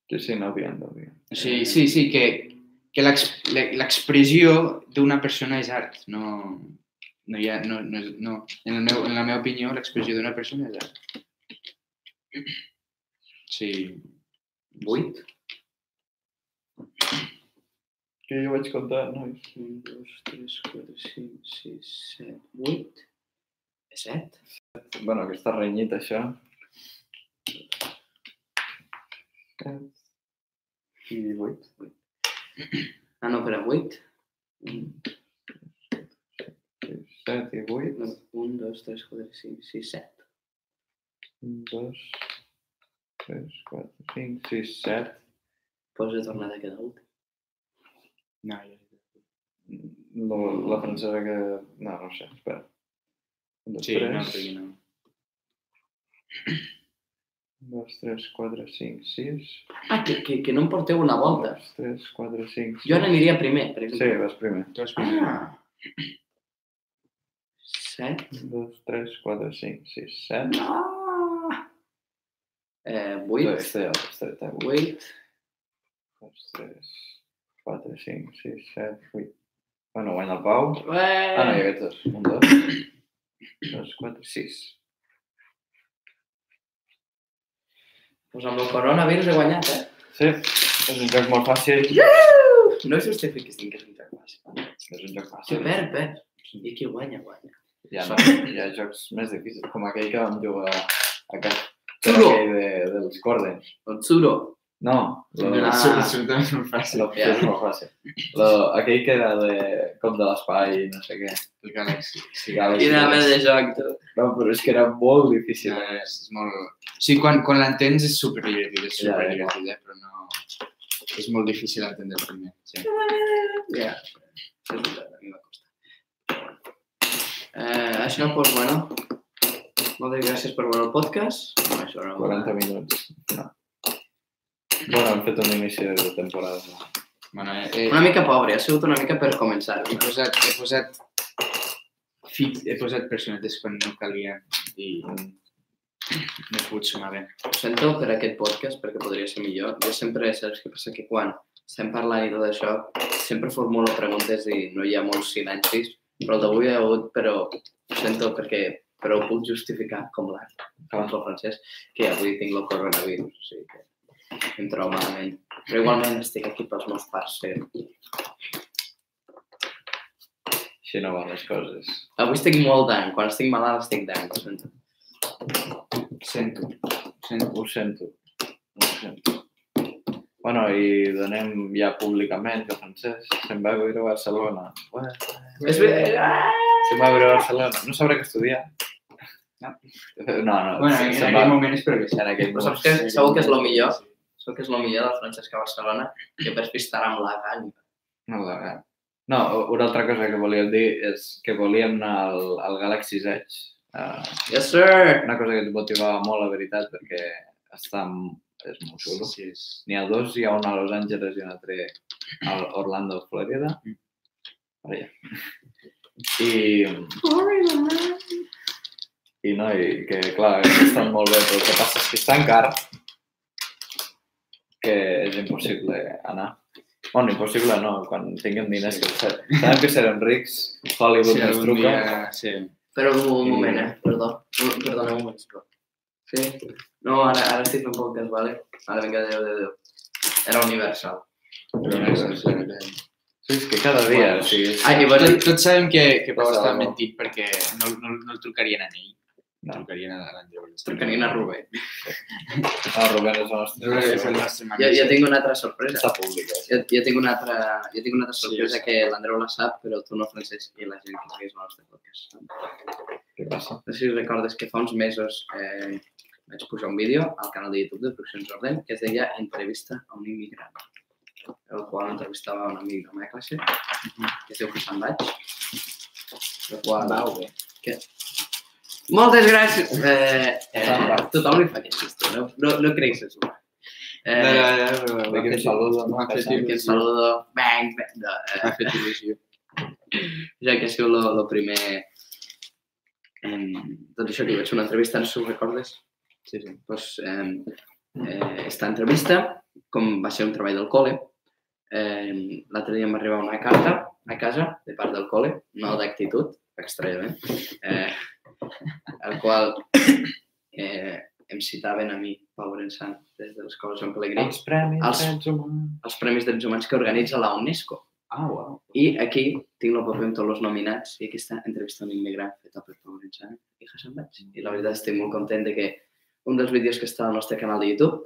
Sí, sí, no dient, no. O sigui, sí, sí, que, que l'ex- le- l'expressió d'una persona és art. No, no hi ha, no, no, no. En, el meu, en la meva opinió, l'expressió d'una persona és ara. Sí. Vuit? Que jo vaig comptar, no, Un, dos, tres, quatre, cinc, sis, set, vuit. Set? Bueno, que està renyit, això. I 18. Ah, no, però 8. 7 i 8. No, 1, 2, 3, 4, 5, 6, 7. 1, 2, 3, 4, 5, 6, 7. Pots tornar de cada últim. No, ja no, la pensava que... No, no sé, espera. Un, dos, sí, tres. no, sí, no. 2, 3, 4, 5, 6... Ah, que, que, que no em porteu una volta. 2, 3, 4, 5, 6... Jo n'aniria primer, per exemple. Sí, vas primer. Tu vas primer. Ah. Set. Un, dos, tres, quatre, cinc, sis, set. Ah. Eh, vuit. Este ja l'has tret, eh? Vuit. Vuit. dos, tres, quatre, cinc, sis, set, vuit. Bueno, guanya el Pau. Eh. Ah, no, hi ha aquests dos. Un, dos, dos, quatre, sis. Pues amb el coronavirus he guanyat, eh? Sí, és un joc molt fàcil. No justifiquis dient que és un joc fàcil. És un joc fàcil. perd, perd. I qui guanya, guanya. Hi ha, hi ha jocs més difícils, com aquell que vam jugar a casa. Aquell de, dels Cordens. El Tsuro. No, lo, Ah. És absolutament molt fàcil. lo, és molt fàcil. Lo, aquell que era de, com de l'espai, no sé què. El Galaxy. Sí, Galaxy. Quina mena de joc, tu. No, però és que era molt difícil. No, és, és molt... O sigui, quan, quan l'entens és superdivertit, és Ja, ja. superdivertit, eh? però no... És molt difícil entendre el primer. Sí. Ja. Això és veritat, a mi m'ha costat. Eh, això, pues, bueno, Moltes gràcies per veure el podcast. No, això no. 40 minuts. No. Bueno, hem fet un inici de temporada. Bueno, eh, Una mica pobre, ha sigut una mica per començar. he posat, he posat, fit, he posat personetes quan no calia i no he pogut sumar bé. Ho sento per aquest podcast perquè podria ser millor. Jo sempre, saps què passa? Que quan estem parlant i tot això, sempre formulo preguntes i no hi ha molts silencis, però el d'avui ha hagut, però ho sento perquè però ho puc justificar com l'art, com el francès, que avui tinc el coronavirus, o sigui que em trobo malament. Però igualment estic aquí pels meus pares. Així no van les coses. Avui estic molt d'any, quan estic malalt estic d'any, ho sento. Sento, sento. Ho sento. Ho sento. Bueno, i donem ja públicament que Francesc se'n va a viure a Barcelona. Bueno, És veritat! se'n va a viure a Barcelona. No sabrà què estudiar. No. No, no. Bueno, en, en aquell moment que sí. En aquell Però moment. saps que segur que és el millor? Segur que és el millor del Francesc a Barcelona, que per fi estarà amb la gana. No, la- no, una altra cosa que volíem dir és que volíem anar al, al Galaxy Edge. Uh, Yes, sir! una cosa que ens motivava molt, la veritat, perquè està, és molt xulo. Sí, és... N'hi ha dos, hi ha un a Los Angeles i un altre a Orlando, Florida. Allà. I, i no, i que clar, estan molt bé, però el que passa és que és tan car que és impossible anar. Bueno, impossible no, quan tinguem diners, que sa- sabem que serem rics, Hollywood Sí, ens truca. dia... Sí. Però un moment, eh? Perdó. Perdona un moment, sisplau. Sí? No, ara, ara estic fent podcast, vale? Ara vinga, adéu, adéu, adéu. Era Universal. Sí, és que cada dia, o sigui, és... Ah, i vols Tot, tots sabem que, que Pau està mentit perquè no, no, no el trucarien a ell. No. No. Trucarien a l'Àngel. Trucarien a Rubén. Ah, Rubén és el nostre... Rubén és el nostre Jo, jo tinc una altra sorpresa. Està pública. Jo, jo tinc una altra, jo tinc una altra Sí, sorpresa sí. que l'Andreu la sap, però tu no, Francesc, i la gent que segueix el nostre podcast. Què passa? No sé si recordes que fa uns mesos eh, vaig pujar un vídeo al canal de YouTube de Produccions Orden que es deia Entrevista a un immigrant, el qual entrevistava un amic de la meva classe, que es diu Hassan Baig, el qual... Vau, bé. Moltes gràcies! Eh, eh, tothom li fa aquest xiste, no, no, no creguis això. No, Eh, no, no, no, no? M'ha fet Hassan. que il·lusió. saludo, bang, bang, no, M'ha fet il·lusió. ja que ha sigut el primer... Eh, doncs això, que hi vaig fer una entrevista, no sé si ho recordes? Sí, sí. pues, eh, eh, esta entrevista, com va ser un treball del col·le, eh, l'altre dia em va arribar una carta a casa de part del col·le, no d'actitud, estranyament, eh, el qual eh, em citaven a mi, Pau Brensant, des de l'Escola Sant Pelegrí, Els premis Els- drets humans. els Premis Drets Humans que organitza la UNESCO. Ah, uau. I aquí tinc el paper amb tots els nominats i aquí està entrevista un immigrant feta per Pau Brensant i Hassan Baig. I la veritat estic molt content de que un dels vídeos que està al nostre canal de YouTube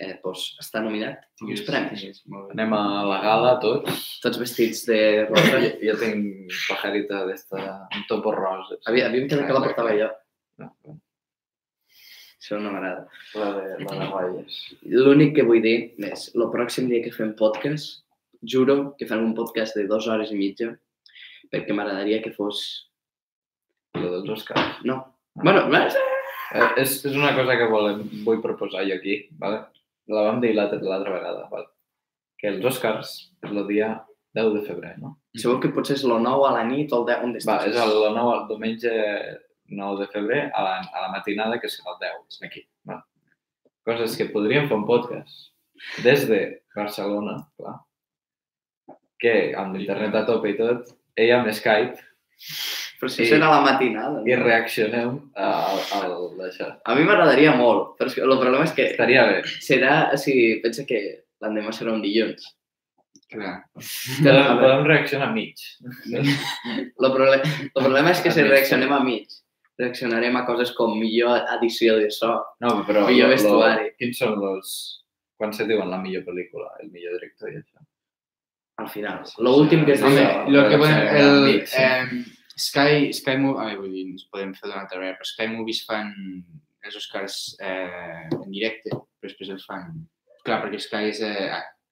eh, doncs, està nominat i uns premis. Sí, bé. Anem a la gala tots. Tots vestits de rosa. Jo, jo tinc pajarita d'esta, amb topos roses. A mi, a mi em queda que la portava jo. No, bueno, Això no m'agrada. la de, la de ratlles. L'únic que vull dir és, el pròxim dia que fem podcast, juro que fem un podcast de dues hores i mitja, perquè m'agradaria que fos... Lo dels Oscars. No. Bueno, eh, Eh, és, és una cosa que volem, vull proposar jo aquí, vale? La vam dir l'altra vegada, vale? que els Oscars és el dia 10 de febrer, no? segur que potser és el 9 a la nit o el 10, on Va, estàs? és el, el, 9, el diumenge 9 de febrer a la, a la matinada, que serà el 10, aquí. Va. Coses que podríem fer un podcast des de Barcelona, clar, que amb l'internet a tope i tot, ella amb Skype, Però si i- serà la matinada. i No? reaccionem al, al d'això. A mi m'agradaria molt, però el problema és que Estaria bé. serà, o sigui, pensa que l'endemà serà un dilluns. Clar. Podem, podem reaccionar a mig. El, proble el problema és que si reaccionem a mig, reaccionarem a coses com millor edició de so. No, però... Millor lo- lo- vestuari. Quins són els... Quan se diuen la millor pel·lícula, el millor director i això? Al final. L'últim que es Home, diu... lo que podem, el, sí. eh, Sky, Sky Movie, ai, vull dir, ens podem fer d'una altra vegada, però Sky Movies fan els Oscars eh, en directe, però després els fan... Clar, perquè Sky és eh,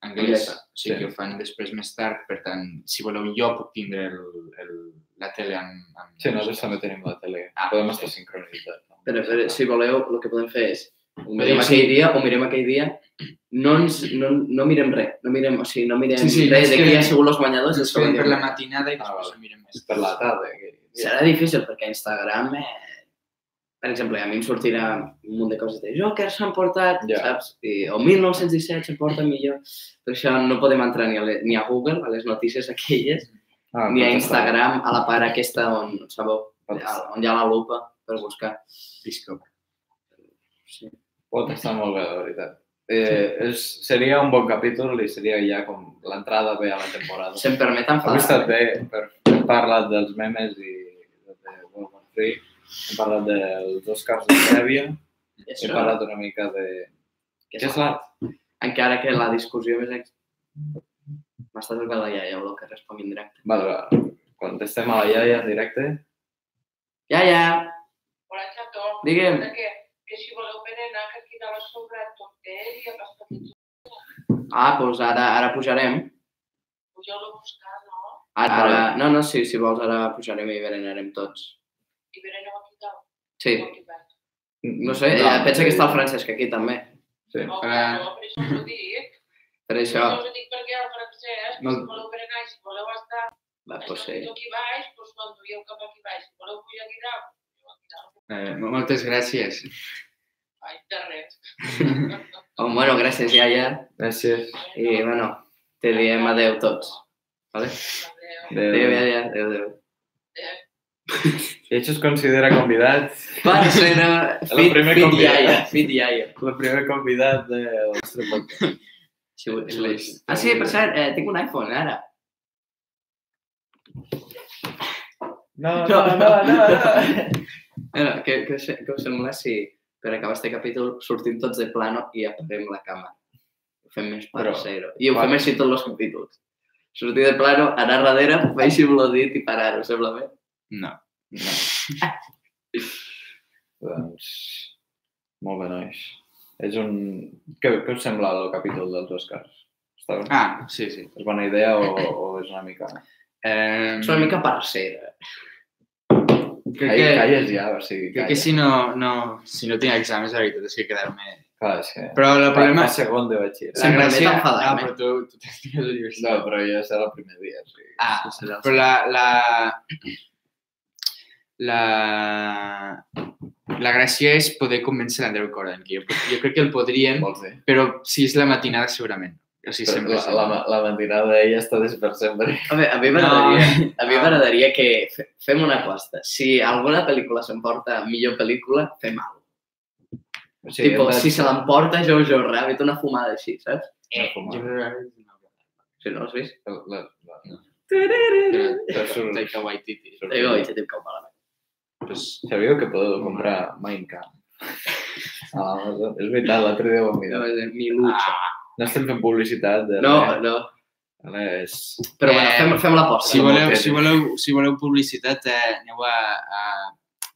anglès, Anglesa, o sigui sí. que ho fan després més tard, per tant, si voleu jo puc tindre el, el, la tele amb... amb Sí, nosaltres també tenim la tele. Ah, Podem sí. estar sincronitzats. Però, però, si voleu, el que podem fer és ho mirem sí. aquell dia o mirem aquell dia no, ens, no, no mirem res, no mirem, o sigui, no mirem Sí, sí, res de qui ha sigut els guanyadors. Ens quedem per la matinada i Ah, després ho mirem més. Per la tarda. Que... Serà difícil perquè Instagram, eh, per exemple, a mi em sortirà un munt de coses de Joker s'ha emportat, Ja. saps? I, o 1917 s'emporta millor. Per això no podem entrar ni a, le, ni a Google, a les notícies aquelles, Ah, ni a estar- Instagram, a la part aquesta on, sabeu, estar- on hi ha la lupa per buscar. Disco. Sí. Pot estar molt bé, la veritat. Eh, és, seria un bon capítol i seria ja com l'entrada bé a la temporada. Si em permet Avui ha estat bé, per, hem parlat dels memes i de World War III, hem parlat dels Oscars de prèvia, hem Això, parlat una mica de... que Què és l'art? Encara que la discussió més... Ex... M'està trucant la iaia, vol que respongui en directe. Vale, va. Contestem a la iaia en directe. Iaia, Hola, xato. Digue'm. Que, que si voleu berenar, que aquí dalt a sobre torter i a les petites ah, doncs ara, ara pujarem. pugeu-lo a buscar, no? Ara, ara, no, no, sí, si vols ara pujarem i berenarem tots. I bereneu aquí dalt. Sí, no sé, ja, pensa que està el Francesc aquí també. Sí. No, Ah. no, per això us ho dic. Per això, això us ho dic perquè el francès, No. si voleu berenar i si voleu estar va, doncs sí. aquí baix, doncs conduïeu cap aquí baix. Si voleu pujar aquí dalt, pugeu aquí dalt. Eh, moltes gràcies. Ai, de res. Oh, bueno, gràcies, iaia. Gràcies. I, bueno, te diem adeu tots. Vale? Adéu. Adeu, Adéu. iaia, adeu, adeu. Adéu. Si ell es considera convidat, Parcera, El fit, primer fit convidat. iaia, fit iaia. el primer convidat del nostre podcast. Si, vull- si, vull- ah, sí, per cert, eh, tinc un iPhone ara. No, no, no, no, no. Bueno, què, què, us- què us sembla si per acabar este capítol sortim tots de plano i apaguem la càmera? Ho fem més parcero. I ho Vale. fem així tots els capítols. Sortir de plano, anar darrere, veixi-me dit i parar, us sembla bé? No. no. doncs, molt bé, nois. És un... Què, què us sembla el capítol dels Oscars? Està bé? Ah, sí, sí. És bona idea o, o és una mica... Eh, És una mica parcera. Crec que, calles ja, o sigui, crec calla. que si no, no, si no tinc exàmens, la veritat és que quedar-me... Clar, és que... Però el problema... Segon de batxillerat. Sempre Ah, però tu, tu tens No, però jo serà el primer dia. O sigui, Ah, serà Però la, la, la, la gràcia és poder convèncer l'Andreu Corden, que jo, jo crec que el Vols dir? però si és la matinada segurament. O sigui, sempre. la, la, la matinada d'ella està des per sempre. A mi m'agradaria a mi m'agradaria que fe- fem una aposta. Si alguna pel·lícula s'emporta millor pel·lícula, fem alguna O Sí, tipo, hem de- si se l'emporta Jojo Rabbit, una fumada així, saps? Una fumada. Jo crec que Si no l'has vist. La, la, la, no. Taika Waititi. surt- Digo, i se diu que ho malament. Pues, Sabíeu que podeu comprar Minecraft? A l'Amazon. És veritat, l'altre dia ho vam mirar. Mi lucha. No estem fent publicitat de No, res. no. Ara és... Però bueno, Eh, fem, fem l'aposta. si, no voleu, si, voleu, si voleu publicitat, eh, aneu a, a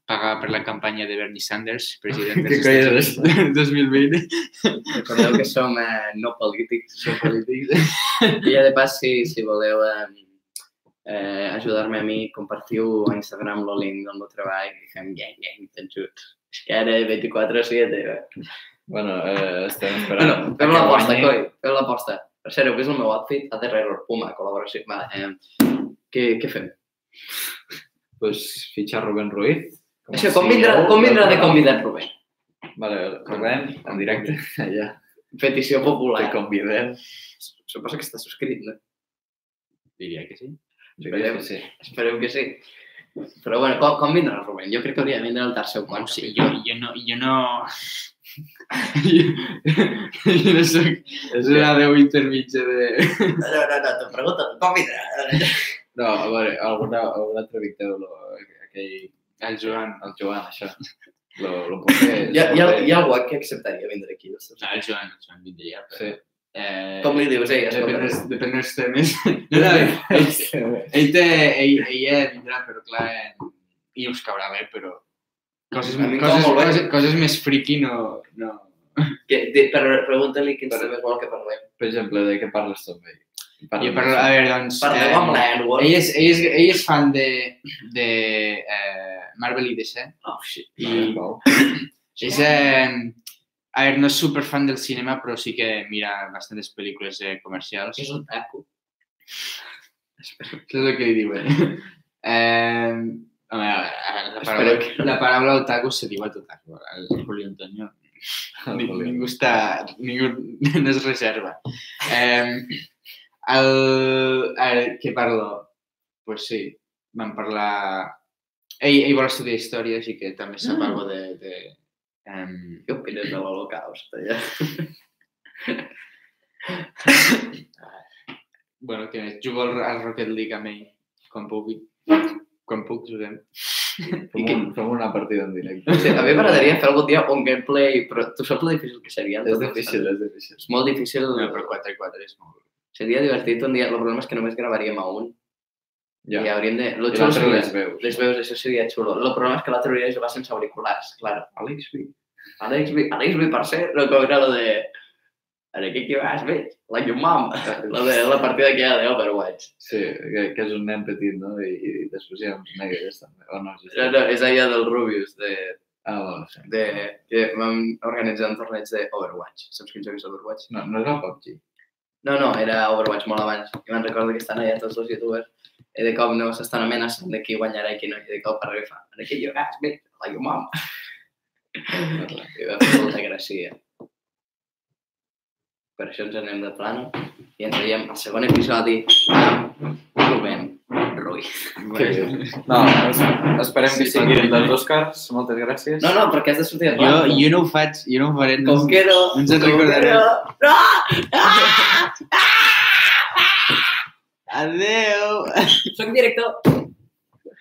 pagar per la campanya de Bernie Sanders, president dels Estats Units 2020. Recordeu que som eh, no polítics. Som polítics. I ja de pas, si, si voleu eh, eh, ajudar-me a mi, compartiu a Instagram el link del meu treball i fem gang, gang, tots junts. És que ara 24-7... Eh? Bueno, eh, estem esperant. Bueno, fem que l'aposta, coi, fem l'aposta. Per cert, heu vist el meu outfit? A Error Puma, col·laboració. Va, eh, què, què fem? Pues fitxar Rubén Ruiz. Com Això, com vindrà, com vindrà de convidat Rubén? Vale, Rubén, en directe, allà. Petició popular. Te convidem. Suposo que està subscrit, no? Diria que sí. Crec que sí. Espereu que sí. Però bueno, com, com vindrà Rubén? Jo crec que hauria de vindre al tercer o quart. sí, jo, jo no... Jo no... jo, jo no soc És la veu intermitja de... No, no, no, te pregunto, com vindrà? No, a veure, alguna, algun altre Victor, lo, aquell, El Joan. el Joan, això. Lo, lo porté, Hi ha, hi, ha, hi ha algú que acceptaria vindre aquí. No? No, el Joan, el Joan vindria, però... Sí. Eh, Com li dius, ei, Depèn escolta. depèn dels temes. No, no, ell, ell, té, ell, ella vindrà, però clar, i us caurà bé, però coses, coses, bé. coses, coses més friki no... no. Que, di, per, pregunta-li quins temes vol que parlem. Per exemple, de què parles tu amb ell? Parla Jo parlo, a veure, doncs... Parleu amb l'Airwolf. ell, és, ell, és, ell és fan de, de eh, Marvel i DC. Oh, shit. I és, eh, a veure, no és super fan del cinema, però sí que mira bastantes pel·lícules eh, comercials. És un taco. Això és el que li diuen. Eh, home, la Espero paraula, que- la paraula otaku se diu a otaku. El Julio Antonio. Ni, ningú està... Ningú no es reserva. Eh, el, a veure, què parlo? pues sí, vam parlar... Ell, ell vol estudiar història, així que també sap Mm. algo de... de um, Què opines de l'Holocaust? Ja? bueno, que jugo al Rocket League amb ell quan pugui. Quan puc, juguem. Fem, un, fem una partida en directe. Sí, a mi m'agradaria fer algun dia un gameplay, però tu saps lo difícil que seria? És difícil, és difícil. És molt difícil. No, però 4 i 4 és molt... Seria divertit un dia. El problema és que només gravaríem a un. Ja. I hauríem de... Lo I xulo l'altre seria... les veus. Les veus, això seria xulo. El problema és que l'altre hauria de jugar sense auriculars, claro. Àlex B. Alex, B- Alex B, per ser, no com era lo de... Ara, què que vas, bitch? Like your mom. La, de, la partida que hi ha d'Overwatch. Sí, que, que és un nen petit, no? I, i després hi ha uns negres també. O no, és No, no, és allà del Rubius, de, Ah, bueno, sí. de, que vam organitzar un torneig d'Overwatch. Saps quin joc és Overwatch? No, no era PUBG. No, no, era Overwatch molt abans. I me'n recordo que estan allà tots els youtubers i de cop no s'estan amenaçant de qui guanyarà i qui no. I de cop arriba fa, ara que jugas, bé, like your mom. I va fer molta gràcia. Per això ens anem de plano i ens veiem al segon episodi amb Rubén Ruiz. No, es, esperem que Sí, siguin sí. dels Oscars. Moltes gràcies. No, no, perquè has de sortir de Jo, plano. jo no ho faig, jo no ho faré. No, Com que no? no ens en com que recordarem. no? Ah! Ah! Adeu! Soc director.